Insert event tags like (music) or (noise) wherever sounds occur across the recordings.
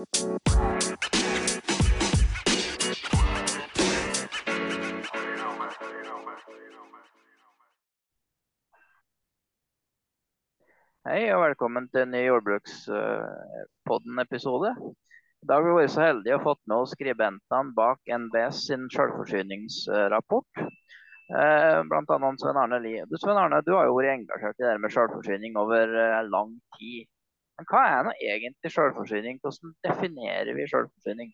Hei og velkommen til en ny Jordbrukspodden-episode. I dag har vi vært så heldige å fått med oss skribentene bak NBS sin selvforsyningsrapport. Eh, blant annet Sven Arne Lie. Du, Sven Arne, du har jo vært engasjert i det med selvforsyning over eh, lang tid. Men hva er nå egentlig selvforsyning? Hvordan definerer vi selvforsyning?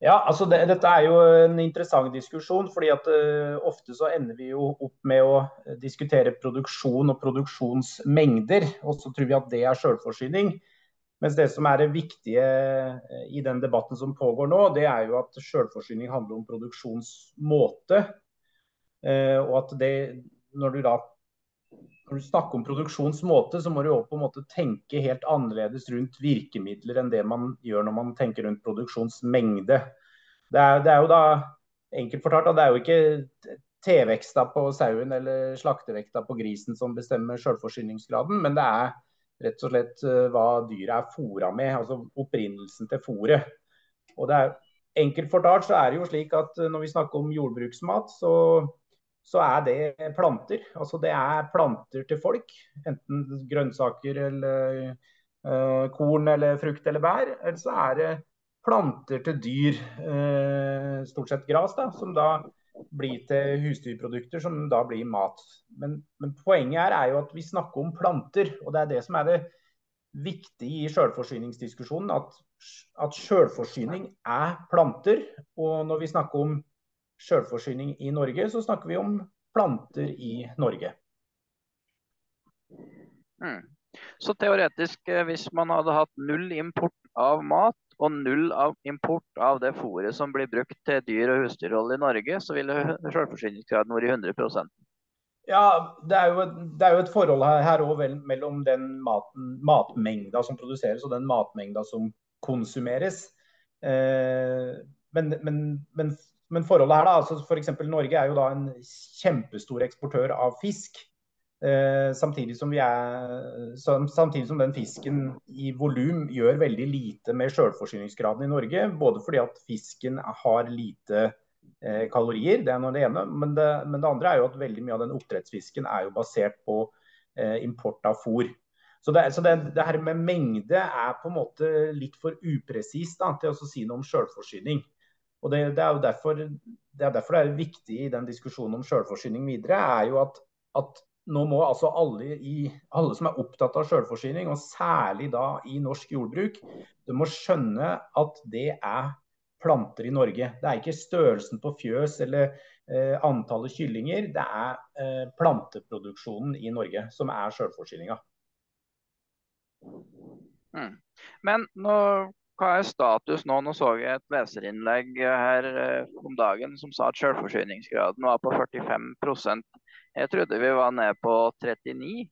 Ja, altså det, Dette er jo en interessant diskusjon. fordi at uh, Ofte så ender vi jo opp med å diskutere produksjon og produksjonsmengder. Og så tror vi at det er selvforsyning. Mens det som er det viktige uh, i den debatten som pågår nå, det er jo at selvforsyning handler om produksjonsmåte. Uh, og at det, når du da når du snakker om produksjonsmåte, så må du jo på en måte tenke helt annerledes rundt virkemidler enn det man gjør når man tenker rundt produksjonsmengde. Det er, det er jo da enkelt fortalt det er jo ikke T-veksta på sauen eller slaktevekta på grisen som bestemmer selvforsyningsgraden, men det er rett og slett eh, hva dyret er fôra med, altså opprinnelsen til fôret. Og det er Enkelt fortalt så er det jo slik at eh, når vi snakker om jordbruksmat, så så er det planter. Altså det er planter til folk. Enten grønnsaker eller uh, korn eller frukt eller bær. Eller så er det planter til dyr, uh, stort sett gras, da, som da blir til husdyrprodukter, som da blir mat. Men, men, poenget her er jo at vi snakker om planter, og det er det som er det viktige i selvforsyningsdiskusjonen. At, at selvforsyning er planter. Og når vi snakker om selvforsyning i Norge, så snakker vi om planter i Norge. Mm. Så teoretisk, eh, hvis man hadde hatt null import av mat og null av import av det fôret som blir brukt til dyr- og husdyrhold i Norge, så ville selvforsyningsgraden vært 100 ja, det er, jo, det er jo et forhold her, òg mellom den maten, matmengda som produseres og den matmengda som konsumeres. Eh, men, men, men, men forholdet her da, altså f.eks. Norge er jo da en kjempestor eksportør av fisk. Eh, samtidig, som er, samtidig, som den fisken i volum gjør veldig lite med selvforsyningsgraden i Norge. Både fordi at fisken har lite eh, kalorier, det er noe det ene. Men det, men det, andre er jo at veldig mye av den oppdrettsfisken er jo basert på eh, import av fôr. Så, det, så det, det, her med mengde er på en måte litt for upresist til å si noe om selvforsyning. Og det, det, er jo derfor det er derfor det er viktig i den diskusjonen om selvforsyning videre, er jo at, at nå må altså alle, i, alle, som er opptatt av selvforsyning, og særlig da i norsk jordbruk, du må skjønne at det er planter i Norge. Det er ikke størrelsen på fjøs eller eh, antallet kyllinger, det er eh, planteproduksjonen i Norge som er selvforsyninga. Mm. Men nå hva er status nå? Nå så jeg et leserinnlegg her eh, om dagen som sa at selvforsyningsgraden var på 45% Jeg trodde vi var ned på 39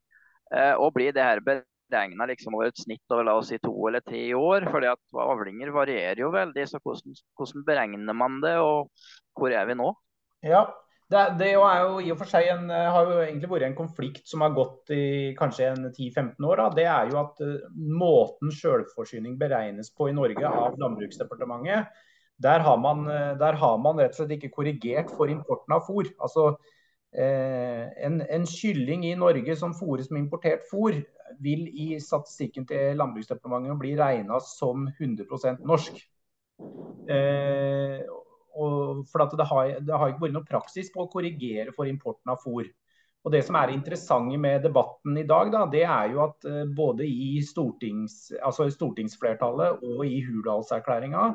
eh, Og blir det her beregna liksom over et snitt over la oss si to eller tre år? fordi at Avlinger varierer jo veldig. så Hvordan, hvordan beregner man det, og hvor er vi nå? Ja, det, det er jo i og for seg en, eh, har jo egentlig vært en konflikt som har gått i kanskje 10-15 år. Da. Det er jo at uh, måten selvforsyning beregnes på i Norge av Landbruksdepartementet, der har, man, uh, der har man rett og slett ikke korrigert for importen av fôr. Altså, en, en, kylling i Norge som fôres med importert fôr, vil i statistikken til Landbruksdepartementet bli regna som 100% norsk. Eh, for det har, det har, ikke vært noe praksis på å korrigere for importen av fôr. Og Det som er interessant med debatten i dag, da, det er jo at uh, både i stortings, altså stortingsflertallet og i Hurdalserklæringa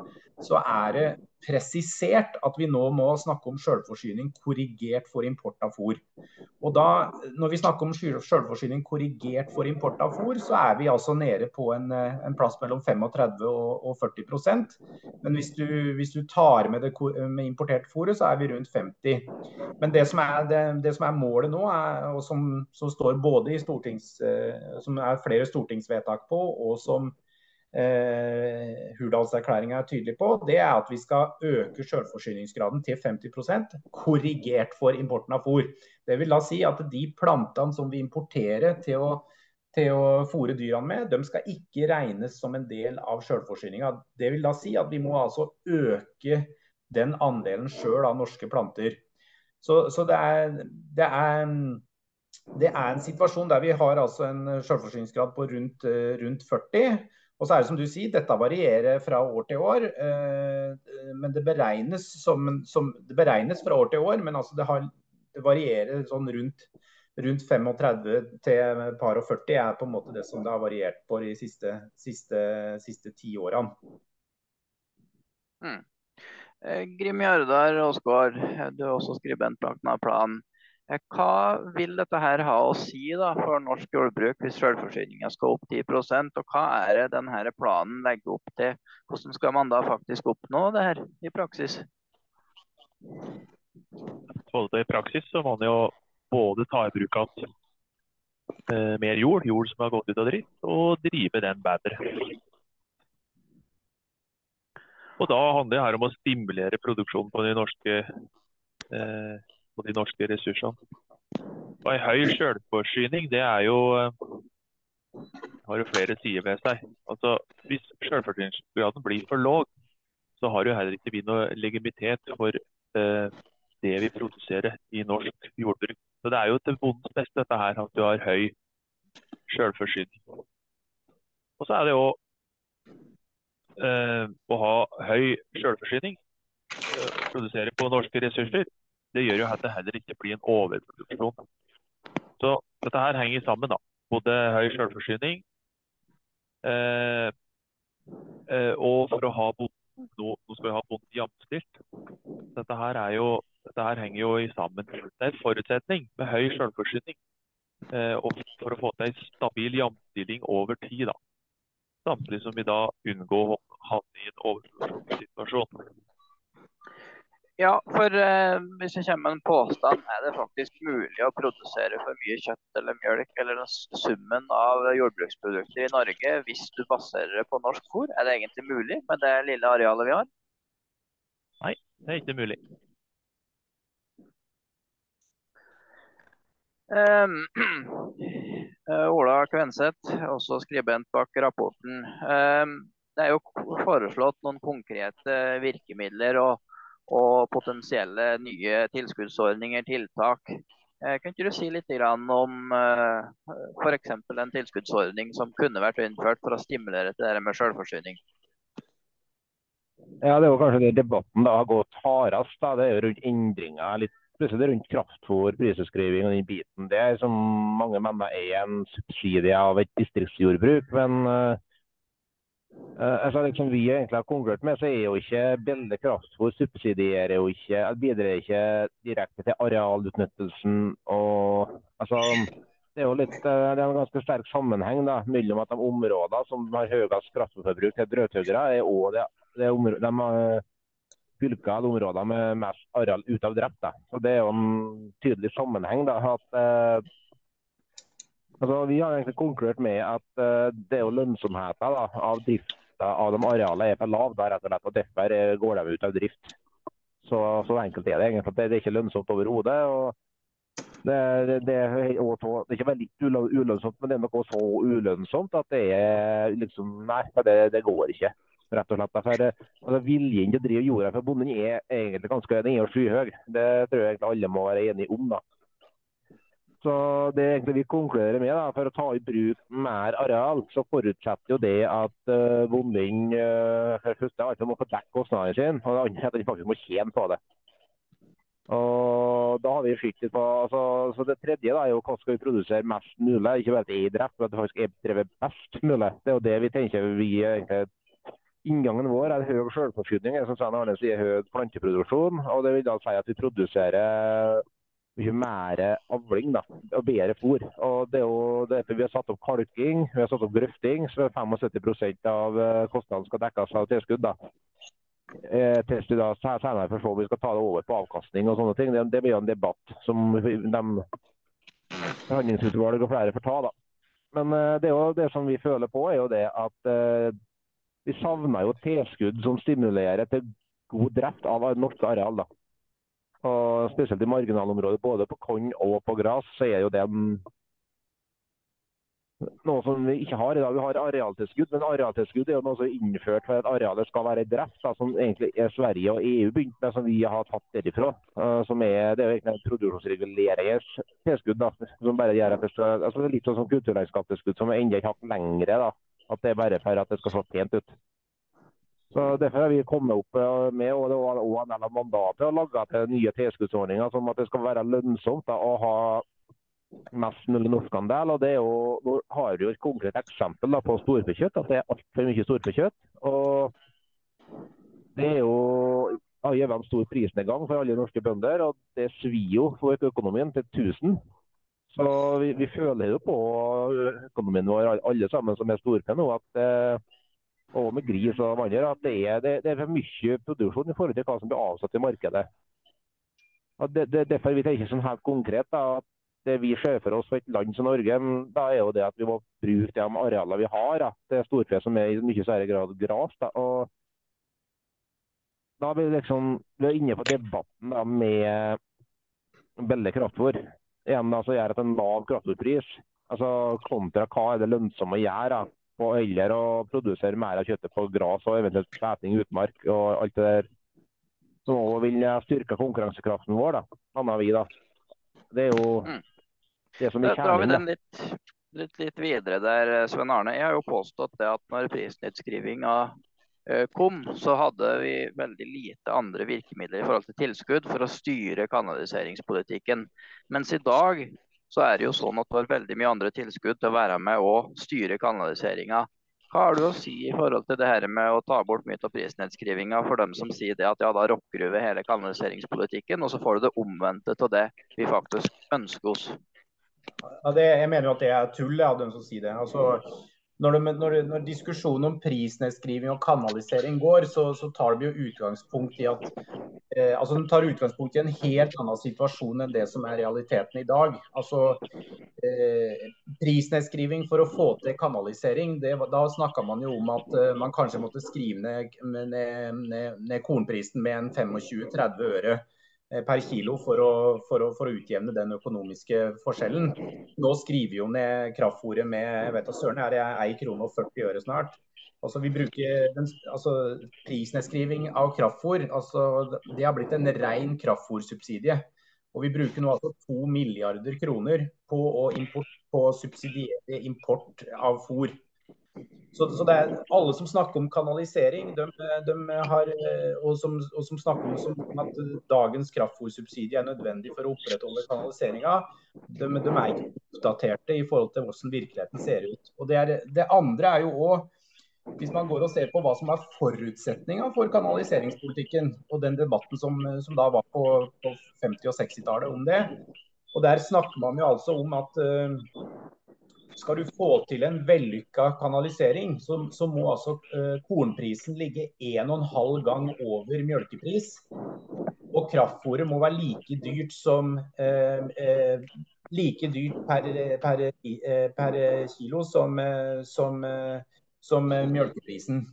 så er det presisert at vi nå må snakke om selvforsyning korrigert for import av fôr. Og da, Når vi snakker om selvforsyning korrigert for import av fôr, så er vi altså nede på en, eh, en plass mellom 35 og, og 40% Men hvis du, hvis du tar med det med importert fôret, så er vi rundt 50 Men det som er, det, det som er målet nå, er, og som, som, står både i stortings, eh, som er flere stortingsvedtak på, og som eh, Hurdalserklæringa er tydelig på, det er at vi skal øke selvforsyningsgraden til 50% korrigert for importen av fôr. Det vil da si at de plantene som vi importerer til å til å fôre dyrene med, de skal ikke regnes som en del av selvforsyninga. Det vil da si at vi må altså øke den andelen sjøl av norske planter. Så, så det, er, det, er, det, er, en situasjon der vi har altså en selvforsyningsgrad på rundt, rundt 40. Og så er det som du sier, Dette varierer fra år til år. men Det beregnes, som, som, det beregnes fra år til år, men altså det, har, det varierer sånn rundt rundt 35 til par og 40 er på en måte det som det har variert på de siste, siste, siste ti årene. Mm. Eh, Grim Jardar Aasgaard, du er også skribent blant. Eh, hva vil dette her ha å si da, for norsk jordbruk hvis selvforsyninga skal opp 10% og hva er det denne planen legger opp til? Hvordan skal man da faktisk oppnå det her i praksis? I praksis så må man jo både ta i bruk av eh, mer jord, jord som har gått ut av drift, og drive den bedre. Og Da handler det her om å stimulere produksjonen på de norske, eh, på de norske ressursene. Og En høy selvforsyning det er jo, eh, har jo flere sider ved seg. Altså, Hvis selvforsyningsgraden blir for lav, så har jo heller ikke vi noe legitimitet for eh, det vi produserer i norsk jordbruk. Så Det er jo til bondens beste dette her, at du har høy selvforsyning. Og så er det jo eh, å ha høy selvforsyning, eh, produsere på norske ressurser, det gjør jo at det heller ikke blir en overproduksjon. Så dette her henger sammen. da. Både høy selvforsyning eh, eh, og for å ha bonden, nå, nå skal vi ha bonden jamstilt. Dette her er jo dette her henger jo sammen. Det er en forutsetning med høy selvforsyning eh, for å få til en stabil jamstilling over tid. Da. Samtidig som vi da unngår å havne i en overproduksjonssituasjon. Ja, for eh, hvis jeg kommer med en påstand, er det faktisk mulig å produsere for mye kjøtt eller mjølk eller summen av jordbruksprodukter i Norge hvis du baserer det på norsk fôr? Er det egentlig mulig med det lille arealet vi har? Nei, det er ikke mulig. (clears throat) Eh, Ola Kvenseth, også skribent bak rapporten. Eh, det er jo foreslått noen konkrete virkemidler og, og potensielle nye tilskuddsordninger, tiltak. Uh, kan ikke du si litt om uh, f.eks. en tilskuddsordning som kunne vært innført for å stimulere til det med selvforsyning? Ja, Det er jo kanskje det debatten da har gått hardest. da, Det er jo rundt endringer litt plutselig rundt kraftfôr, priseskriving og den biten. Det er som mange mener er en subsidie av et distriktsjordbruk. Men uh, altså, liksom vi egentlig har konkurrert med, så er jo ikke billig kraftfôr subsidierer jo ikke, bidrar ikke direkte til arealutnyttelsen. og altså, det er jo litt, det er en ganske sterk sammenheng da, mellom at de områdene som har høyest kraftfôrforbruk til drøvtyggere, er òg det, det de, fylkene eller områder med mest areal ute av drept. Da. Så Det er jo en tydelig sammenheng. Da, at eh, altså, Vi har egentlig konkludert med at uh, det er jo lønnsomheten da, av drifta av de arealene er for lav. Da, rett og slett, og Derfor går de ut av drift. Så, så enkelt er det egentlig. Det, det er ikke lønnsomt overhodet. Det, det, det, er også, det, er ikke veldig ulønnsomt, men det er noe så ulønnsomt at det er liksom Nei, det, det går ikke rett og slett. For, altså, viljen til å drive jorda for bonden er egentlig ganske den er skyhøy. Det tror jeg egentlig alle må være enige om. da. Så det egentlig vi konkluderer med, da, for å ta i bruk mer areal, så forutsetter jo det at uh, bonden uh, for første altså må få dekket kostnadene sine, og det andre at han faktisk må tjene på det. Og da har vi sett på, altså, så Det tredje da, er jo hva skal vi produsere mest mulig. Ikke bare til er men at det faktisk er drevet best mulig. Det er jo det vi tenker vi egentlig Inngangen vår er høy selvforsyning, som Svein Arne sier, høy planteproduksjon. og Det vil da si at vi produserer mye mer avling da, og bedre fôr. Og Det er jo derfor vi har satt opp kalking, vi har satt opp grøfting, så 75 av eh, kostnadene skal dekkes av tilskudd. da. Eh, til vi da senere forstår vi skal ta det over på avkastning og sånne ting. Det, det blir jo en debatt som de forhandlingsutvalg og flere får ta. da. Men eh, det, jo det som vi føler på, er jo det at eh, vi savner jo tilskudd som stimulerer til god drift av norske areal. da. Og Spesielt i marginalområdet, både på korn og på gress, så er jo det noe som vi ikke har i dag. Vi har arealtilskudd, men arealtilskudd er jo noe som er innført for at arealet skal være drept, da, som egentlig er Sverige og EU begynt med, som vi har tatt derifra. Uh, som er, det er jo egentlig en produksjonsregulerers tilskudd, da, som bare gjør at det altså Litt sånn som kulturlandskapstilskudd, som er enda ikke hakk lengre. da, At det er bare for at det skal se pent ut. Så Derfor har vi kommet opp med og det var også en del av mandatet å lage til nye tilskuddsordninger, som at det skal være lønnsomt da, å ha mest mulig norskandel. og det er jo, Nå har vi jo et konkret eksempel da, på storfekjøtt, at det er altfor mye storfekjøtt. og Det er jo har gitt en stor prisnedgang for alle norske bønder, og det svir jo for økonomien til 1000. Så vi, vi, føler jo på økonomien vår, alle sammen som er storfe nå, at eh, og med gris og vanner, at det er, det, det er for mye produksjon i forhold til hva som blir avsatt i markedet. Og det, det, derfor vi tenker sånn helt konkret da, at det vi ser for oss for et land som Norge, da er jo det at vi må bruke de arealene vi har. At det er storfe som er i mye større grad gras. Da, og da er vi liksom vi er inne på debatten da, med billig kraftfôr. Igjen da, så gjør at en lav kraftfôrpris altså kontra hva er det lønnsomt å gjøre. Da, på heller å produsere mer av kjøttet på gras og eventuelt kveting i utmark og alt det der. Som òg vil styrke konkurransekraften vår, da. Anna vi, da. Det er jo mm. det som er kjernen. Da har vi den litt, litt, litt, videre der, Svein Arne. Jeg har jo påstått det at når prisnedskrivninga eh, kom, så hadde vi veldig lite andre virkemidler i forhold til tilskudd for å styre kanaliseringspolitikken. Mens i dag så er det jo sånn at du har veldig mye andre tilskudd til å være med og styre kanaliseringa. Hva har du å si i forhold til det her med å ta bort mye av prisnedskrivinga for dem som sier det at ja, da rokker du ved hele kanaliseringspolitikken, og så får du det omvendte av det vi faktisk ønsker oss? Ja, det, jeg mener jo at det er tull, av dem som sier det. Altså, når, de, når, når, diskusjonen om prisnedskriving og kanalisering går, så, så tar de jo utgangspunkt i at eh, altså de tar utgangspunkt i en helt annen situasjon enn det som er realiteten i dag. Altså eh, Prisnedskriving for å få til kanalisering, det, da snakka man jo om at eh, man kanskje måtte skrive ned, ned, ned, ned kornprisen med en 25-30 øre. Eh, per kilo for å, for, å, for å, utjevne den økonomiske forskjellen. Nå skriver jo ned kraftfôret med jeg vet søren, er det 1 krone og 40 øre snart. Altså, vi bruker den, altså, Prisnedskriving av kraftfôr altså, det har blitt en ren kraftfôrsubsidie. Og Vi bruker nå altså 2 milliarder kroner på å, import, på å subsidiere import av fôr. Så, så, er alle som snakker om kanalisering, de, de har, og, som, og, som, snakker om at dagens kraftfôrsubsidie er nødvendig for å opprettholde kanaliseringa, de, de, er ikke oppdaterte i forhold til hvordan virkeligheten ser ut. Og Det, er, det andre er jo også, hvis man går og ser på hva som er forutsetninga for kanaliseringspolitikken, og den debatten som, som da var på, på 50- og 60-tallet om det, og der snakker man jo altså om at uh, skal du få til en vellykka kanalisering, så, så må altså eh, kornprisen ligge 1,5 gang over mjølkepris. Og kraftfôret må være like dyrt som eh, eh, like dyrt per, per, eh, per kilo som, eh, som, eh, som mjølkeprisen.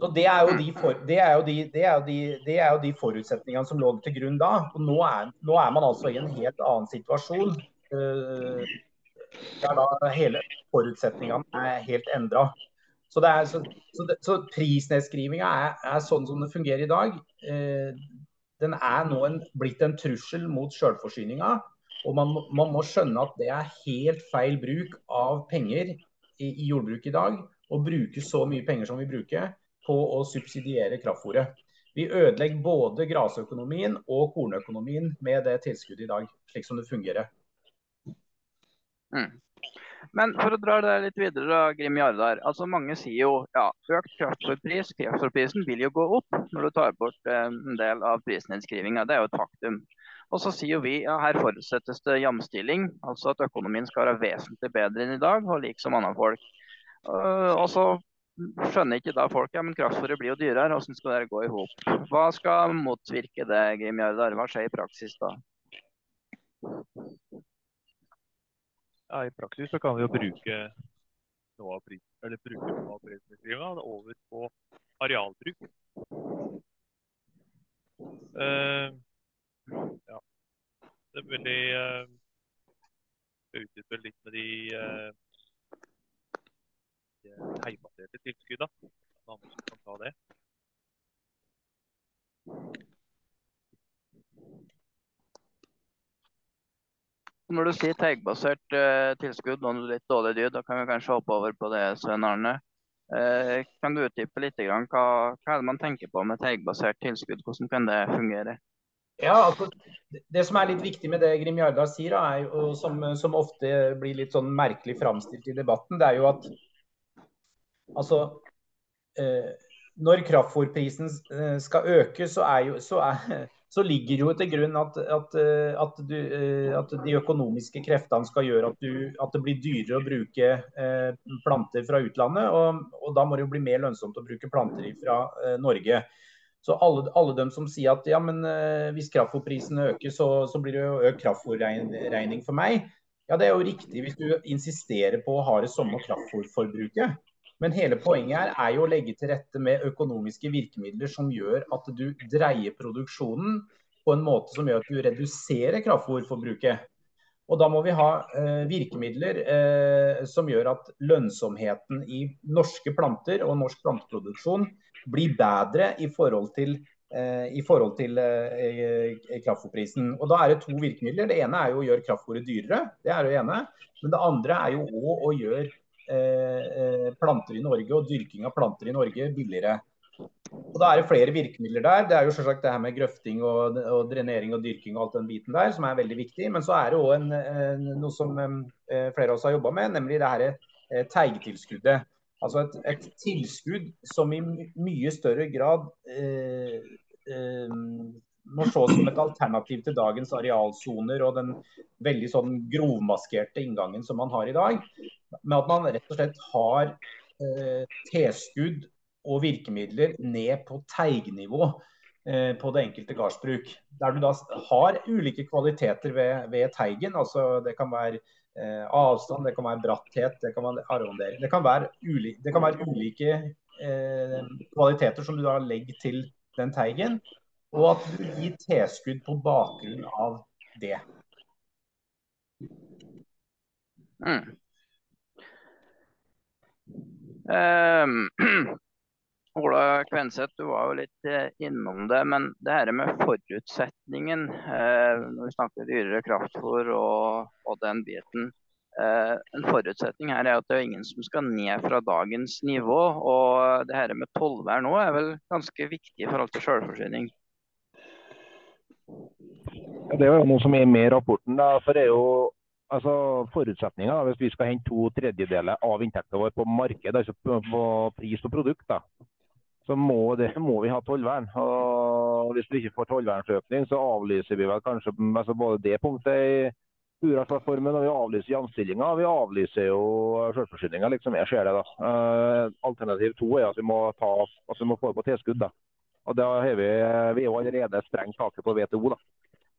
Og det er, jo de, for, det, er de, det, er de, det er jo de, forutsetningene som lå til grunn da. Og nå er, nå er man altså i en helt annen situasjon. Eh, er da hele forutsetningene er helt endra. Så, så, så, så prisnedskrivinga er, er, sånn som det fungerer i dag. Eh, den er nå en, blitt en trussel mot sjølforsyninga. Og man, man, må skjønne at det er helt feil bruk av penger i, i jordbruket i dag. Å bruke så mye penger som vi bruker på å subsidiere kraftfôret. Vi ødelegger både grasøkonomien og kornøkonomien med det tilskuddet i dag, slik som det fungerer. Mm. Men for å dra det litt videre, da, Grim Jardar. altså Mange sier jo ja, økt kraftfôrpris. Kraftfôrprisen vil jo gå opp når du tar bort eh, en del av prisnedskrivinga. Det er jo et faktum. Og så sier jo vi ja, her forutsettes det jamstilling, altså at økonomien skal være vesentlig bedre enn i dag, og lik som andre folk. Uh, og så skjønner ikke da folk ja, men kraftfôret blir jo dyrere, hvordan skal det gå i hop? Hva skal motvirke det, Grim Jardar? Hva skjer i praksis da? Ja, I praksis så kan vi jo bruke noe av prisbeskrivinga over på arealbruk. Uh, ja. Det er veldig uh, skal utdype litt med de, de heimbaserte tilskuddene. Noen som kan ta det? Når du sier teigbasert uh, tilskudd, er litt dårlig dyd, da kan vi kanskje hoppe over på det, Svein Arne. Uh, kan du utdype litt grann, hva, hva er det man tenker på med teigbasert tilskudd? Hvordan kan det fungere? Ja, altså, Det som er litt viktig med det Grim Jardar sier, er jo, som, som, ofte blir litt sånn merkelig framstilt i debatten, det er jo at altså, eh, når kraftfôrprisen skal øke, så, er jo, så, er, så ligger jo til grunn at, at, eh, at, du, eh, at, de økonomiske kreftene skal gjøre at, du, det blir dyrere å bruke eh, planter fra utlandet. Og, og, da må det jo bli mer lønnsomt å bruke planter fra Norge. Så alle, alle dem som sier at ja, men hvis kraftfôrprisen øker, så, så, blir det jo økt kraftfôrregning for meg. Ja, det er jo riktig hvis du insisterer på å ha det samme kraftfôrforbruket. Men hele poenget her er jo å legge til rette med økonomiske virkemidler som gjør at du dreier produksjonen på en måte som gjør at du reduserer kraftfôrforbruket. Og da må vi ha eh, virkemidler eh, som gjør at lønnsomheten i norske planter og norsk planteproduksjon blir bedre i forhold til, eh, i forhold til eh, kraftfôrprisen. Og da er det to virkemidler. Det ene er jo å gjøre kraftfôret dyrere, det er det ene. Men det andre er jo òg å gjøre planter i Norge og dyrking av planter i Norge billigere. Og Da er det flere virkemidler der. Det er jo selvsagt det her med grøfting og, og drenering og dyrking og alt den biten der, som er veldig viktig. Men så er det òg noe som eh, flere av oss har jobba med, nemlig det her teigetilskuddet. Altså et, et, tilskudd som i mye større grad eh, eh, må ses som et alternativ til dagens arealsoner og den veldig sånn grovmaskerte inngangen som man har i dag med at man rett og slett har eh, tilskudd og virkemidler ned på teignivå eh, på det enkelte gardsbruk. Der du da har ulike kvaliteter ved, ved teigen. altså Det kan være eh, avstand, det kan være bratthet, det kan være arrondering. Det kan være, uli, det kan være ulike eh, kvaliteter som du da legger til den teigen. Og at du gir tilskudd på bakgrunn av det. Mm. Um, (clears throat) Ola Kvenseth, du var jo litt eh, innom det, men det her med forutsetningen eh, når vi snakker dyrere kraftfôr og, og, den biten. Eh, en forutsetning her er at det er ingen som skal ned fra dagens nivå. Og det her med tollvern nå er vel ganske viktig i forhold til selvforsyning? Ja, det er jo noe som er med i rapporten. Da, for det er jo altså forutsetninga hvis vi skal hente to tredjedeler av inntekten vår på marked, altså på, pris og produkt, da, så må, det, må, vi ha tollvern. Og Hvis vi ikke får tollvernsøkning, så avlyser vi vel kanskje altså både det punktet i Hurdalsplattformen, og vi avlyser jamstillinga. Vi avlyser jo selvforsyninga, liksom jeg ser det. da. Uh, alternativ to er at vi må, ta, at vi må få på tilskudd. da. Og da har vi, vi er jo allerede sprengt taket på WTO. da.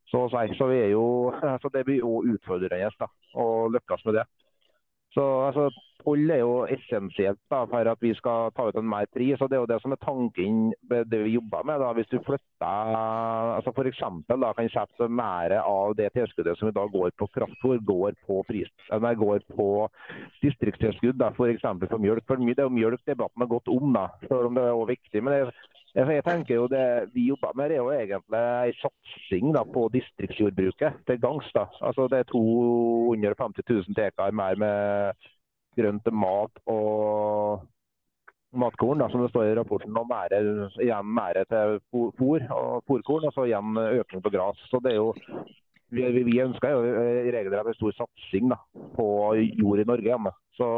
Så, så, jo, altså, det blir jo utfordrende å lykkes med det. Så altså, Toll er jo essensielt da, for at vi skal ta ut en mer pris. og Det er jo det som er tanken det vi jobber med. da, Hvis du flytter altså F.eks. kan sette mer av det tilskuddet som i dag går på kraftfôr, går på pris, eller går på distriktstilskudd, f.eks. For, for mjølk. For mye, det er jo mjølk debatten har gått om, da, selv om det er også viktig. men det er jeg tenker jo Det vi jobber med, er jo egentlig en satsing da, på distriktsjordbruket til gangs. da. Altså Det er 250 000 dekar mer med grønt mat og matkorn, da, som det står i rapporten. Og mer, igjen mer til fôr og fôrkorn, og så igjen økning på gras. Så det er jo vi, vi ønsker jo i regelen en stor satsing da, på jord i Norge hjemme. Så,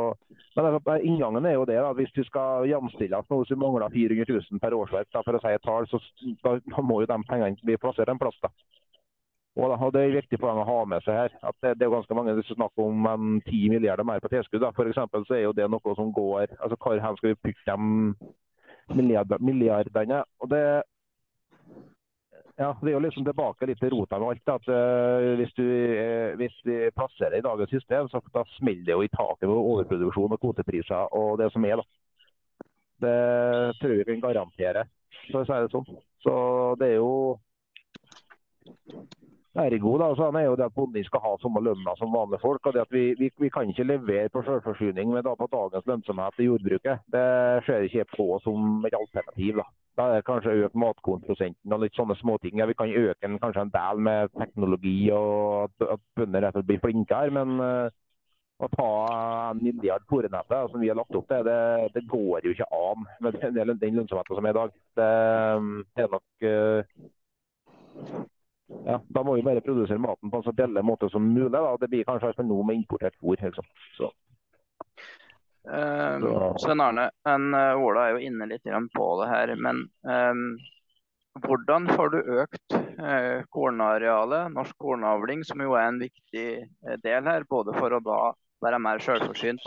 men altså, Inngangen er jo det. da, Hvis du skal jamstilles noe som mangler 400 000 per årsverk, da, for å si et tall, så da, må jo de pengene bli plassert en plass. da. Og, Det er viktig for dem å ha med seg her. at Det, det er ganske mange som snakker om um, 10 milliarder mer på tilskudd. da, for eksempel, så er jo det noe som går altså Hvor skal vi putte de milliardene? Og det ja, Det er jo liksom tilbake litt til rota med alt. at uh, Hvis du uh, hvis vi plasserer i dagens system, så da smeller det jo i taket med overproduksjon og kvotepriser og det som er. da. Det tror jeg vi kan garantere, for å si det sånn. Så det er jo Ergo da, så er jo det at bonden skal ha samme lønna som vanlige folk. og det at Vi, vi, vi kan ikke levere på selvforsyning med da på dagens lønnsomhet i jordbruket. Det ser ikke på som et alternativ. da. Da er det kanskje økt matkornprosenten og litt sånne småting. Ja, vi kan øke den kanskje en del med teknologi og at, at bønder rett og slett blir flinkere. Men uh, å ta en milliard fôrenhette som vi har lagt opp til, det, det, går jo ikke an med den, den lønnsomheten som er i dag. Det, det er nok uh, ja, Da må vi bare produsere maten på en så billig måte som mulig. Da. Det blir kanskje for nå med importert fôr. Liksom. Så. Uh, Svein Arne, en, uh, Ola er jo inne litt på det her. Men um, hvordan får du økt uh, kornarealet, norsk kornavling, som jo er en viktig del her, både for å da være mer selvforsynt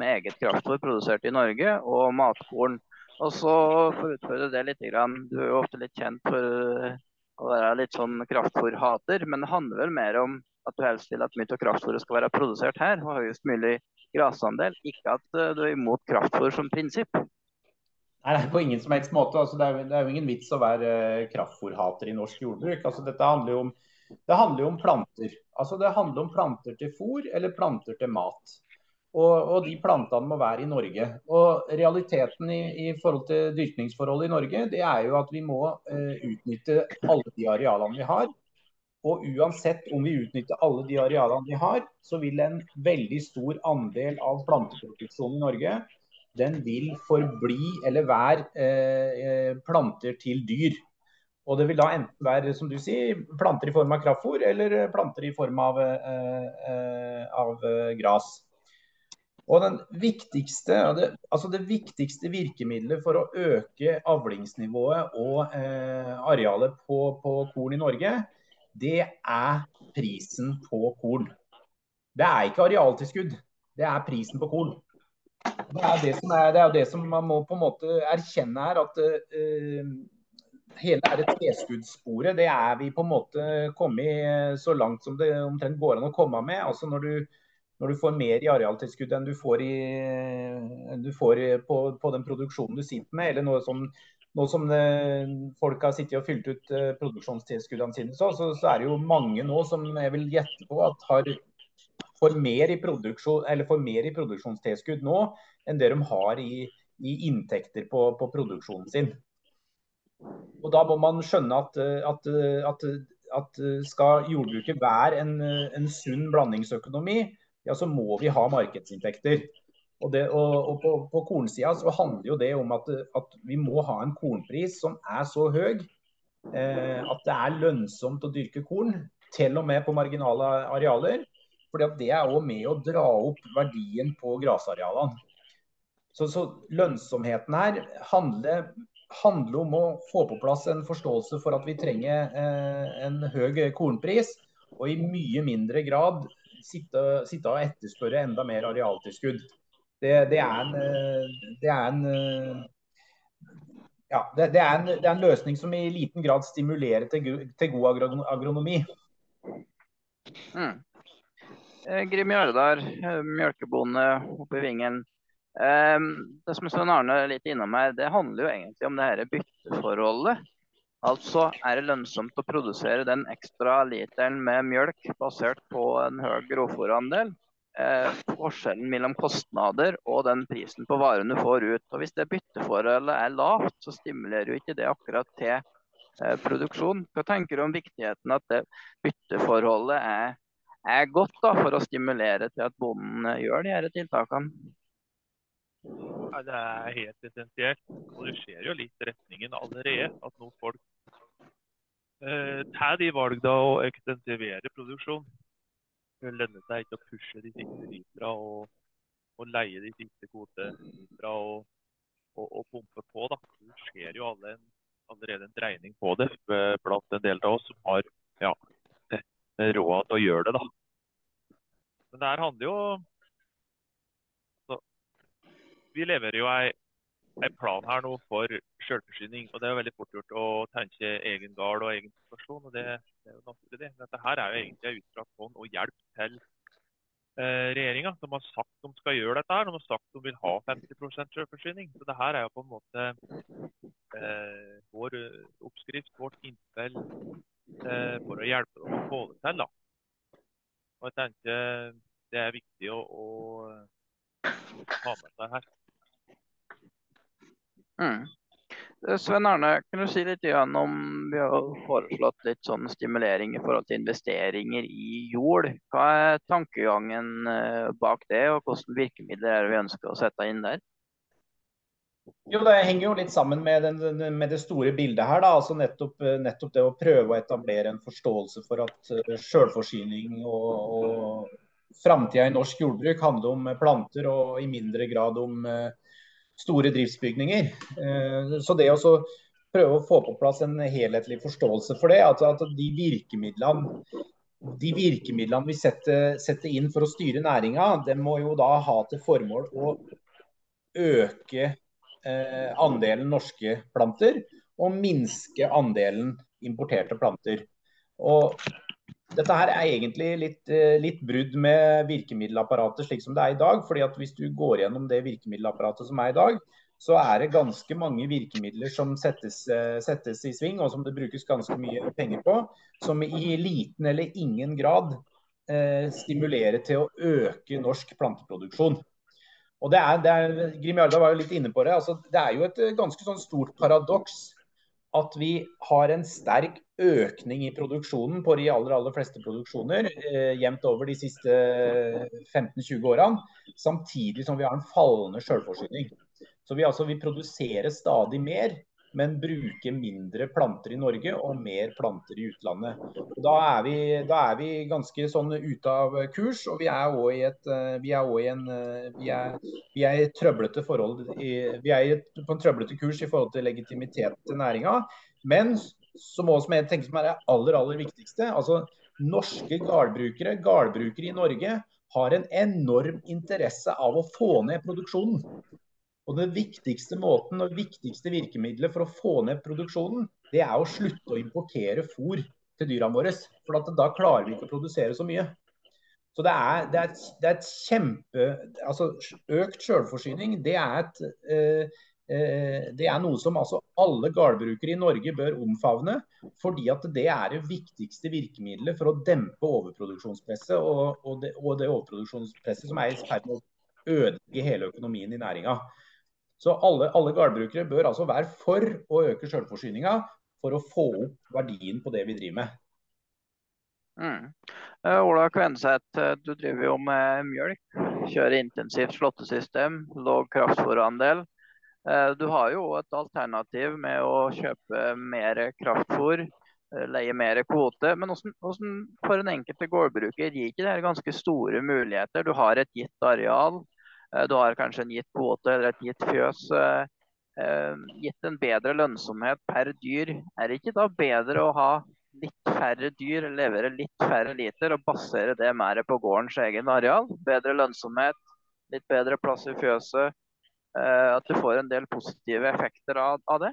med eget kraftfôr produsert i Norge, og matkorn. Og så for å utfordre det litt, du er jo ofte litt kjent for å være litt sånn kraftfôrhater, men det handler vel mer om at du helst vil at mye av kraftfôret skal være produsert her, og høyest mulig grasandel. Ikke at uh, du er imot kraftfôr som prinsipp. Nei, På ingen som helst måte. Altså, det, er, det, er, jo ingen vits å være uh, kraftfôrhater i norsk jordbruk. Altså, dette handler jo om, det handler jo om planter. Altså, det handler om planter til fôr eller planter til mat. Og, og, de plantene må være i Norge. Og Realiteten i, i forhold til dyrkningsforholdet i Norge, det er jo at vi må eh, utnytte alle de arealene vi har. Og uansett om vi utnytter alle de arealene vi har, så vil en veldig stor andel av planteproduksjonen i Norge den vil forbli eller være eh, planter til dyr. Og det vil da enten være som du sier, planter i form av kraftfôr eller planter i form av, eh, av gras. Og den viktigste, det, altså det viktigste virkemidlet for å øke avlingsnivået og eh, arealet på, på, korn i Norge, det er prisen på korn. Det er ikke arealtilskudd, det er prisen på korn. Det er det som, er, det er det som man må på en måte erkjenne her, at eh, hele dette tilskuddssporet, det er vi på en måte kommet så langt som det omtrent går an å komme med. Altså når du når du får mer i arealtilskudd enn du får, i, du får på, på, den produksjonen du sitter med, eller noe som, nå som det, eh, folk har sittet og fylt ut uh, produksjonstilskuddene sine, så, så, så, er det jo mange nå som jeg vil gjette på at har, får, mer får mer i produksjonstilskudd nå enn det de har i, i inntekter på, på, produksjonen sin. Og Da må man skjønne at, at, at, at skal jordbruket være en, en sunn blandingsøkonomi, ja, så må vi ha markedsinntekter. Og, det, og, og på, på kornsida så handler jo det om at, at, vi må ha en kornpris som er så høy eh, at det er lønnsomt å dyrke korn, til og med på marginale arealer. fordi det er òg med å dra opp verdien på grasarealene. Så, så lønnsomheten her handler, handler, om å få på plass en forståelse for at vi trenger eh, en høy kornpris, og i mye mindre grad sitte, sitte og etterspørre enda mer arealtilskudd. Det, det, er en, det, er en, ja, det, det, er en, det, er en, løsning som i liten grad stimulerer til, til god agronomi. Mm. Eh, Grim Jardar, eh, mjølkebonde oppe i Vingen. Det som Svein Arne er litt innom her, det handler jo egentlig om det her bytteforholdet Altså er det lønnsomt å produsere den ekstra literen med mjølk basert på en høy grovfòrandel. Eh, forskjellen mellom kostnader og den prisen på varene du får ut. Og Hvis det bytteforholdet er lavt, så stimulerer jo ikke det akkurat til eh, produksjon. Hva tenker du om viktigheten at det bytteforholdet er, er godt da, for å stimulere til at bonden eh, gjør de disse tiltakene? Ja, det er helt essensielt. Og det skjer jo litt retningen allerede. At noen folk eh, tar de valgene å ekstensivere produksjon. Det lønner seg ikke å pushe de siste litra og, og leie de siste kvotelitra og, og, og, pumpe på. da. Det skjer jo alle en, allerede en dreining på det blant en del av oss som har ja, råd til å gjøre det. da. Men det her handler jo vi leverer jo ei, ei plan her nå for selvforsyning. og Det er jo veldig fort gjort å tenke egen gard og egen situasjon. og det, det, er jo naturlig det. Dette her er jo egentlig en utstrakt hånd og hjelp til eh, regjeringa. De har sagt de skal gjøre dette. her, De har sagt de vil ha 50% selvforsyning. Så det er jo på en måte eh, vår oppskrift, vårt innspill eh, for å hjelpe dem å få det til. da. Og jeg tenker Det er viktig å, å ha med seg her. Mm. Sven Arne, kan du si litt om vi har foreslått litt sånn stimulering i forhold til investeringer i jord. Hva er tankegangen bak det, og hvilke virkemidler er det vi ønsker å sette inn der? Jo, Det henger jo litt sammen med, den, med det store bildet her. altså nettopp, nettopp, det å prøve å etablere en forståelse for at selvforsyning og, og framtida i norsk jordbruk handler om planter og i mindre grad om uh, store driftsbygninger. Uh, så det å prøve å få på plass en helhetlig forståelse for det, at de virkemidlene de virkemidlene vi setter, setter, inn for å styre næringa, det må jo da ha til formål å øke Eh, andelen norske planter og minske andelen importerte planter. Og dette her er egentlig litt, eh, litt, brudd med virkemiddelapparatet slik som det er i dag. fordi at Hvis du går gjennom det virkemiddelapparatet som er i dag, så er det ganske mange virkemidler som settes, eh, settes i sving, og som det brukes ganske mye penger på, som i liten eller ingen grad eh, stimulerer til å øke norsk planteproduksjon. Og det er, det er, Grim Jarda var jo litt inne på det. altså Det er jo et eh, ganske sånn stort paradoks at vi har en sterk økning i produksjonen på de aller, aller fleste produksjoner eh, jevnt over de siste 15-20 årene, samtidig som vi har en fallende selvforsyning. Så vi, altså, vi produserer stadig mer, men bruke mindre planter i Norge og mer planter i utlandet. Da er vi, da er vi ganske sånn ute av kurs, og vi er òg i et eh, vi er i en eh, vi er, vi er i trøblete forhold i, vi er på en trøblete kurs i forhold til legitimitet til næringa. Men som også jeg tenker som er det aller, aller viktigste, altså norske gardbrukere, gardbrukere i Norge, har en enorm interesse av å få ned produksjonen. Og Det viktigste måten og viktigste virkemidlet for å få ned produksjonen, det er å slutte å importere fôr til dyrene våre. For da klarer vi ikke å produsere så mye. Så det er, det er, det er et kjempe altså Økt selvforsyning det er, et, eh, eh, det er noe som altså alle gårdbrukere i Norge bør omfavne. Fordi at det er det viktigste virkemidlet for å dempe overproduksjonspresset. Og, og, det, og det overproduksjonspresset som er i ferd med å ødelegge hele økonomien i næringa. Så alle, alle gårdbrukere bør altså være for å øke selvforsyninga for å få opp verdien på det vi driver med. Mm. Uh, Ola Kvenseth, eh, du driver jo med mjølk. Kjører intensivt slåttesystem, lav kraftfòrandel. Uh, du har jo et alternativ med å kjøpe mer kraftfôr, leie mer kvote. Men hvordan, hvordan for en enkelte gårdbruker gir ikke det ganske store muligheter? Du har et gitt areal. Eh, du har kanskje en gitt kvote eller et gitt fjøs. Eh, eh, gitt en bedre lønnsomhet per dyr, er det ikke da bedre å ha litt færre dyr, levere litt færre liter og basere det mer på gårdens egen areal? Bedre lønnsomhet, litt bedre plass i fjøset. At du får en del positive effekter av, det?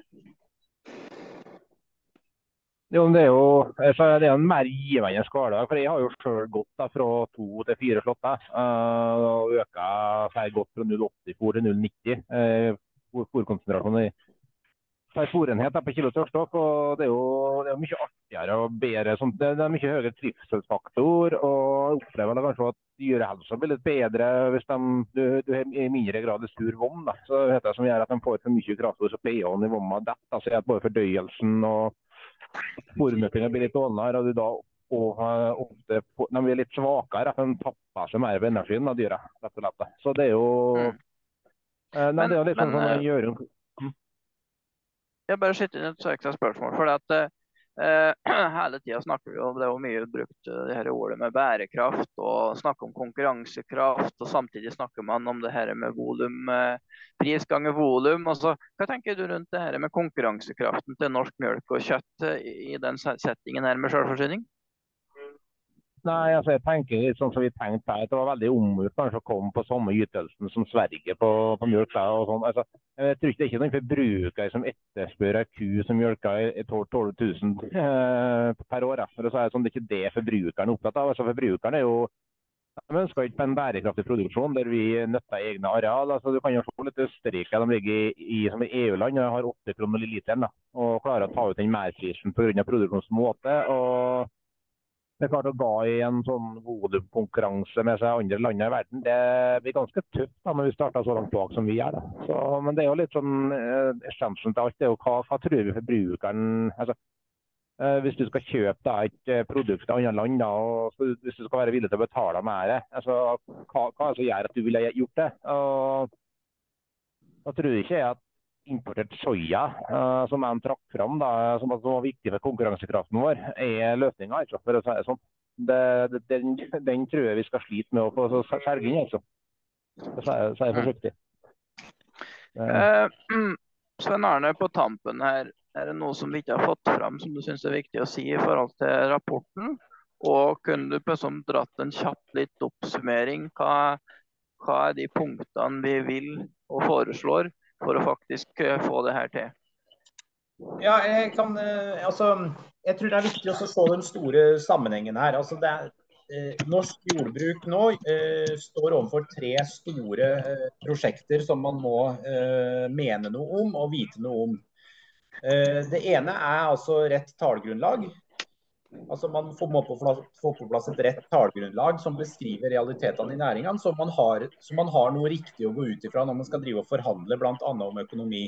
Jo, det er jo det er en mer givende hverdag. For jeg har jo sjøl gått da, fra to til fire slått. Uh, og øka flere godt fra 0,80 fôr til 0,90 uh, fôrkonsentrasjon per fôrenhet på kilo tørrstoff. og Det er jo det er mye artigere og bedre. Sånn, det, det, er mye høyere trivselsfaktor. og Jeg opplever kanskje at dyrehelsa blir litt bedre hvis de, du, du i mindre grad er sur vom. Da. Så det heter, som gjør at de får for mye kraftfôr, så pH-en i vomma detter. Altså, både fordøyelsen og Fôrmøklinga blir litt dårligere, og du da og ofte de blir litt svakere. De tapper seg mer på energien av dyra. rett og slett. Så det er jo mm. Eh, nei, men, det er jo litt men, sånn sånn gjør mm. Jeg bare skyter inn et ekstra spørsmål. for at eh, (clears throat) Hele tida snakker vi om det er jo mye brukt eh, det her ordet med bærekraft og snakker om konkurransekraft. og Samtidig snakker man om det her med volum, eh, pris ganger volum. Altså, hva tenker du rundt det her med konkurransekraften til norsk mjølk og kjøtt eh, i den settingen her med selvforsyning? Nei, altså jeg tenker litt sånn som vi tenkte her, Det var veldig omgjort kanskje å komme på samme ytelsen som Sverige på, på mjølk. og sånn. Altså, jeg tror ikke Det er ikke noen forbruker som etterspør ei ku som mjølker i 12 000 eh, per år. For å si sånn, Det er ikke det forbrukeren er opptatt av. Altså, forbrukeren er jo De ønsker ikke en bærekraftig produksjon der vi nytter egne areal. Altså, du kan jo få litt Østerrike, de ligger i, som EU-land og har 8 kroner literen. Og klarer å ta ut den merprisen pga. produksjonsmåte. og det er klart Å gå i en sånn hodekonkurranse med seg andre land i verden, det blir ganske tøft da, når vi starter så langt bak som vi gjør. Men det er jo litt sånn eh, essensen til alt. det er jo hva, hva tror vi forbrukeren altså, eh, Hvis du skal kjøpe da, et eh, produkt til andre land, da, og hvis du skal være villig til å betale mer, altså, hva, hva er det som gjør at du ville gjort det? Og, da tror jeg ikke at importert soya, uh, som de trakk fram, da, som var viktig for konkurransekraften vår, er løsninga. Altså, for å si det sånn. Den, den, tror jeg vi skal slite med å få skjelge inn, altså. Så er jeg forsiktig. Uh, (clears throat) Svein Arne, på tampen her, er det noe som vi ikke har fått fram som du syns er viktig å si i forhold til rapporten? Og kunne du sånn dratt en kjapp litt oppsummering? Hva, hva er de punktene vi vil og foreslår for å faktisk eh, få det her til? Ja, jeg, kan, eh, altså, jeg tror det er viktig å se den store sammenhengen her. Altså, er, eh, norsk jordbruk nå eh, står overfor tre store eh, prosjekter som man må eh, mene noe om og vite noe om. det ene er altså rett tallgrunnlag. Altså Man må få på plass et rett tallgrunnlag som beskriver realitetene i næringene, så så man har noe riktig å gå ut ifra når man skal drive og forhandle bl.a. om økonomi.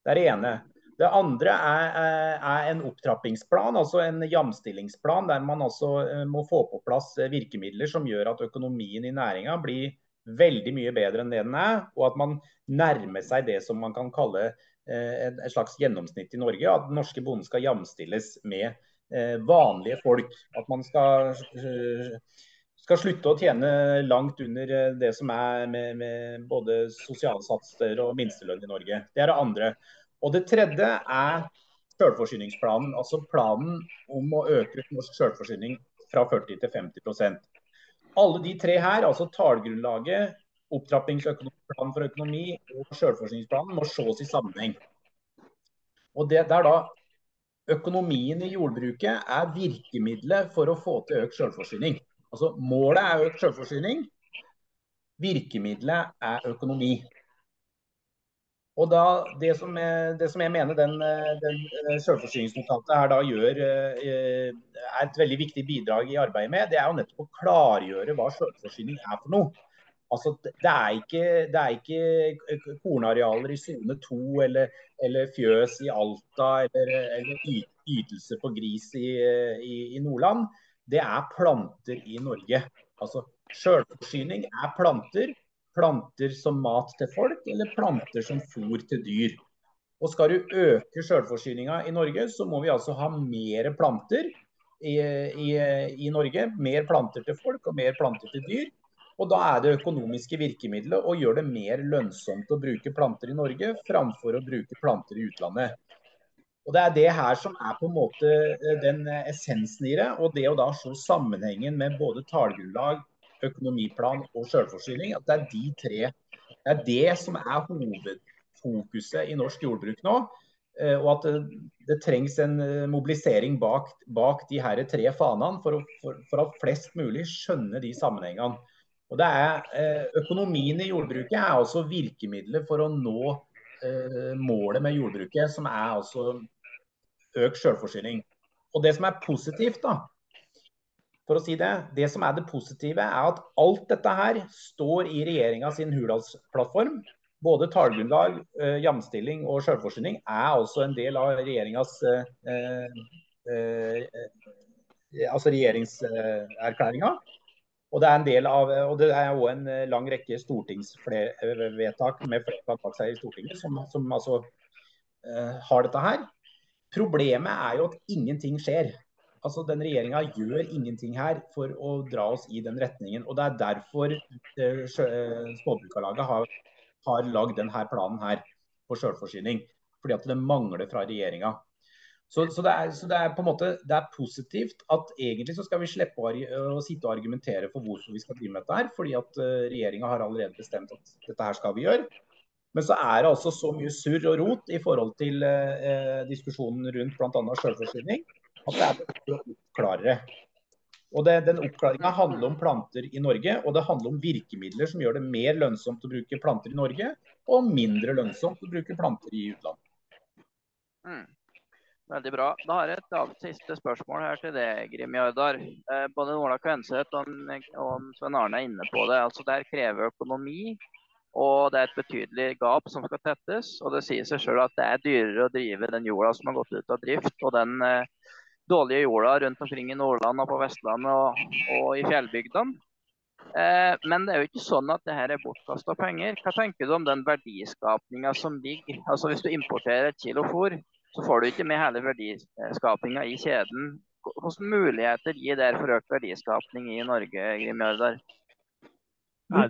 Det er det ene. Det andre er, er, en opptrappingsplan, altså en jamstillingsplan, der man altså eh, må få på plass eh, virkemidler som gjør at økonomien i næringa blir veldig mye bedre enn det den er, og at man nærmer seg det som man kan kalle eh, et slags gjennomsnitt i Norge. At den norske bonden skal jamstilles med vanlige folk. At man skal, eh, skal, slutte å tjene langt under eh, det som er med, med både sosialsatser og minstelønn i Norge. Det er det andre. Og det tredje er selvforsyningsplanen. Altså planen om å øke norsk selvforsyning fra 40 til 50% Alle de tre her, altså tallgrunnlaget, opptrappingsplanen for økonomi og selvforsyningsplanen, må ses i sammenheng. Og det, det er da økonomien i jordbruket er virkemidlet for å få til økt selvforsyning. Altså Målet er økt selvforsyning, virkemidlet er økonomi. Og da, det, som jeg, det som jeg mener den, den selvforsyningsnotatet her da gjør, eh, er et veldig viktig bidrag i arbeidet med, det er jo nettopp å klargjøre hva selvforsyning er for noe. Altså, det, er ikke, det er ikke kornarealer i sone 2 eller, eller, fjøs i Alta eller, eller ytelse på gris i, i, i, Nordland. Det er planter i Norge. Altså, Sjølforsyning er planter. Planter som mat til folk, eller planter som fôr til dyr. Og Skal du øke sjølforsyninga i Norge, så må vi altså ha mer planter i, i, i Norge. Mer planter til folk og mer planter til dyr. Og Da er det økonomiske virkemidlet å gjøre det mer lønnsomt å bruke planter i Norge framfor å bruke planter i utlandet. Og Det er det her som er på en måte eh, den essensen i det. Og det å da se sammenhengen med både tallgrunnlag, økonomiplan og selvforsyning. At det er de tre. Det er det som er hovedfokuset i norsk jordbruk nå. Eh, og at det, trengs en eh, mobilisering bak, bak de her tre fanene for, for, for at flest mulig skjønner de sammenhengene. Og det er, eh, Økonomien i jordbruket er altså virkemidlet for å nå eh, målet med jordbruket, som er altså økt selvforsyning. Og Det som er positivt, da, for å si det, det som er det positive, er at alt dette her står i regjeringa sin Hurdalsplattform. Både tallgrunnlag, eh, jamstilling og selvforsyning er altså en del av regjeringas eh, eh, altså regjeringserklæringa. Og det er en del av, og det er også en eh, lang rekke stortingsvedtak med flertall bak seg i Stortinget som, som altså uh, har dette her. Problemet er jo at ingenting skjer. Altså Den regjeringa gjør ingenting her for å dra oss i den retningen. og Det er derfor uh, Småbrukarlaget har, har lagd denne planen her for selvforsyning. Fordi at det mangler fra regjeringa. Så, så, det er, så, det er, på en måte det er positivt at egentlig så skal vi slippe å, å sitte og argumentere for hvorfor vi skal drive med dette. her, fordi at uh, regjeringa har allerede bestemt at dette her skal vi gjøre. Men så er det altså så mye surr og rot i forhold til eh, diskusjonen rundt bl.a. selvforsyning at det er viktig å oppklare. Og det, Den oppklaringa handler om planter i Norge, og det handler om virkemidler som gjør det mer lønnsomt å bruke planter i Norge, og mindre lønnsomt å bruke planter i utlandet. Mm. Veldig bra. Da har jeg et siste spørsmål her til deg, Grim Jardar. Eh, både Ola Kvenseth og, og Svein Arne er inne på det. Altså, det krever økonomi, og det er et betydelig gap som skal tettes. Og det sier seg selv at det er dyrere å drive den jorda som har gått ut av drift. og den eh, dårlige jorda rundt omkring i Nordland og på Vestlandet og, og i fjellbygdene. Eh, men det er jo ikke sånn at det her er bortkasta penger. Hva tenker du om den verdiskapinga som ligger Altså Hvis du importerer et kilo fôr, så får du ikke med hele verdiskapinga i kjeden. Hvilke muligheter gir det for økt verdiskapning i Norge, Grim Jardar?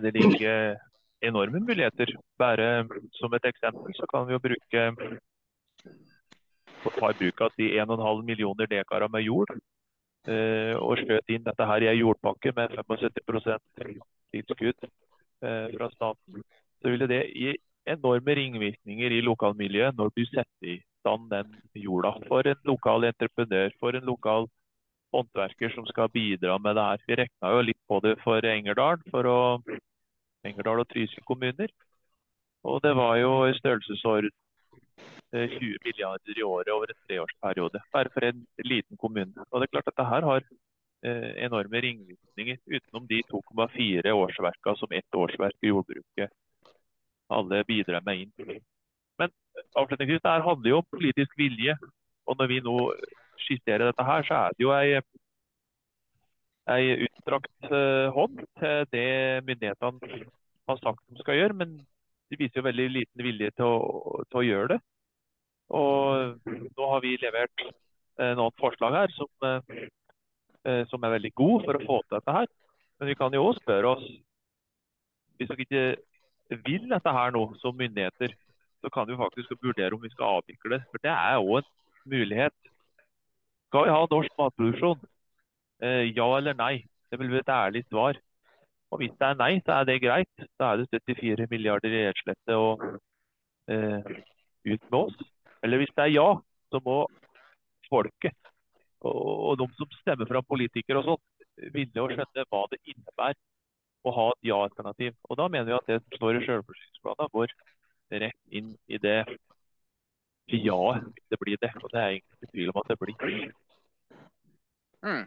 Det ligger enorme muligheter. Bare som et eksempel så kan vi jo bruke ta i bruk av de 1,5 millioner dekar med jord Eh, og skjøt inn dette her i en jordpakke med 75 tilskudd eh, fra staten, så ville det gi enorme ringvirkninger i lokalmiljøet når du setter i stand den jorda for en lokal entreprenør, for en lokal håndverker som skal bidra med det her. Vi regna jo litt på det for Engerdal, for å, Engerdal og Trysil kommuner. Og det var jo i størrelsesorden 20 eh, milliarder i året over en treårsperiode. Bare for en liten kommune. Og det er klart at dette har eh, enorme ringvirkninger, utenom de 2,4 årsverka som ett årsverk i jordbruket alle bidrar med inn. Men avslutningsvis, det handler jo om politisk vilje. Og når vi nå skisserer dette her, så er det jo ei, ei utstrakt uh, hånd til det myndighetene har sagt de skal gjøre. Men de viser jo veldig liten vilje til å, til å gjøre det. Og nå har vi levert eh, noen forslag her som, eh, eh, som, er veldig gode for å få til dette her. Men vi kan jo også spørre oss Hvis dere ikke vil dette her nå som myndigheter, så kan vi faktisk vurdere om vi skal avvikle. For det er òg en mulighet. Skal vi ha norsk matproduksjon? Eh, ja eller nei? Det vil være et ærlig svar. Og hvis det er nei, så er det greit. Da er det 74 milliarder i gjeldslette og eh, ut med oss. Eller hvis det er ja, så må folket og, de som stemmer fram politikere og sånn, ville å skjønne hva det innebærer å ha et ja-alternativ. Og Da mener vi at det står i selvforsyningsplanen, går rett inn i det ja-et. Det blir det. Og det er egentlig tvil om at det blir. Mm.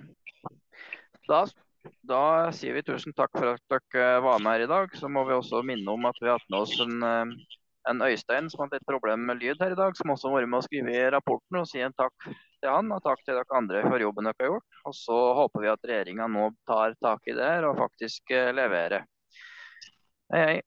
Da, da, sier vi tusen takk for at dere var med her i dag. Så må vi også minne om at vi har hatt med oss en eh, en Øystein som hadde et problem med lyd her i dag, som også har vært med å skrive i rapporten. og Si en takk til han og takk til dere andre for jobben dere har gjort. Og så håper vi at regjeringa nå tar tak i det her og faktisk eh, leverer. Hei, hei.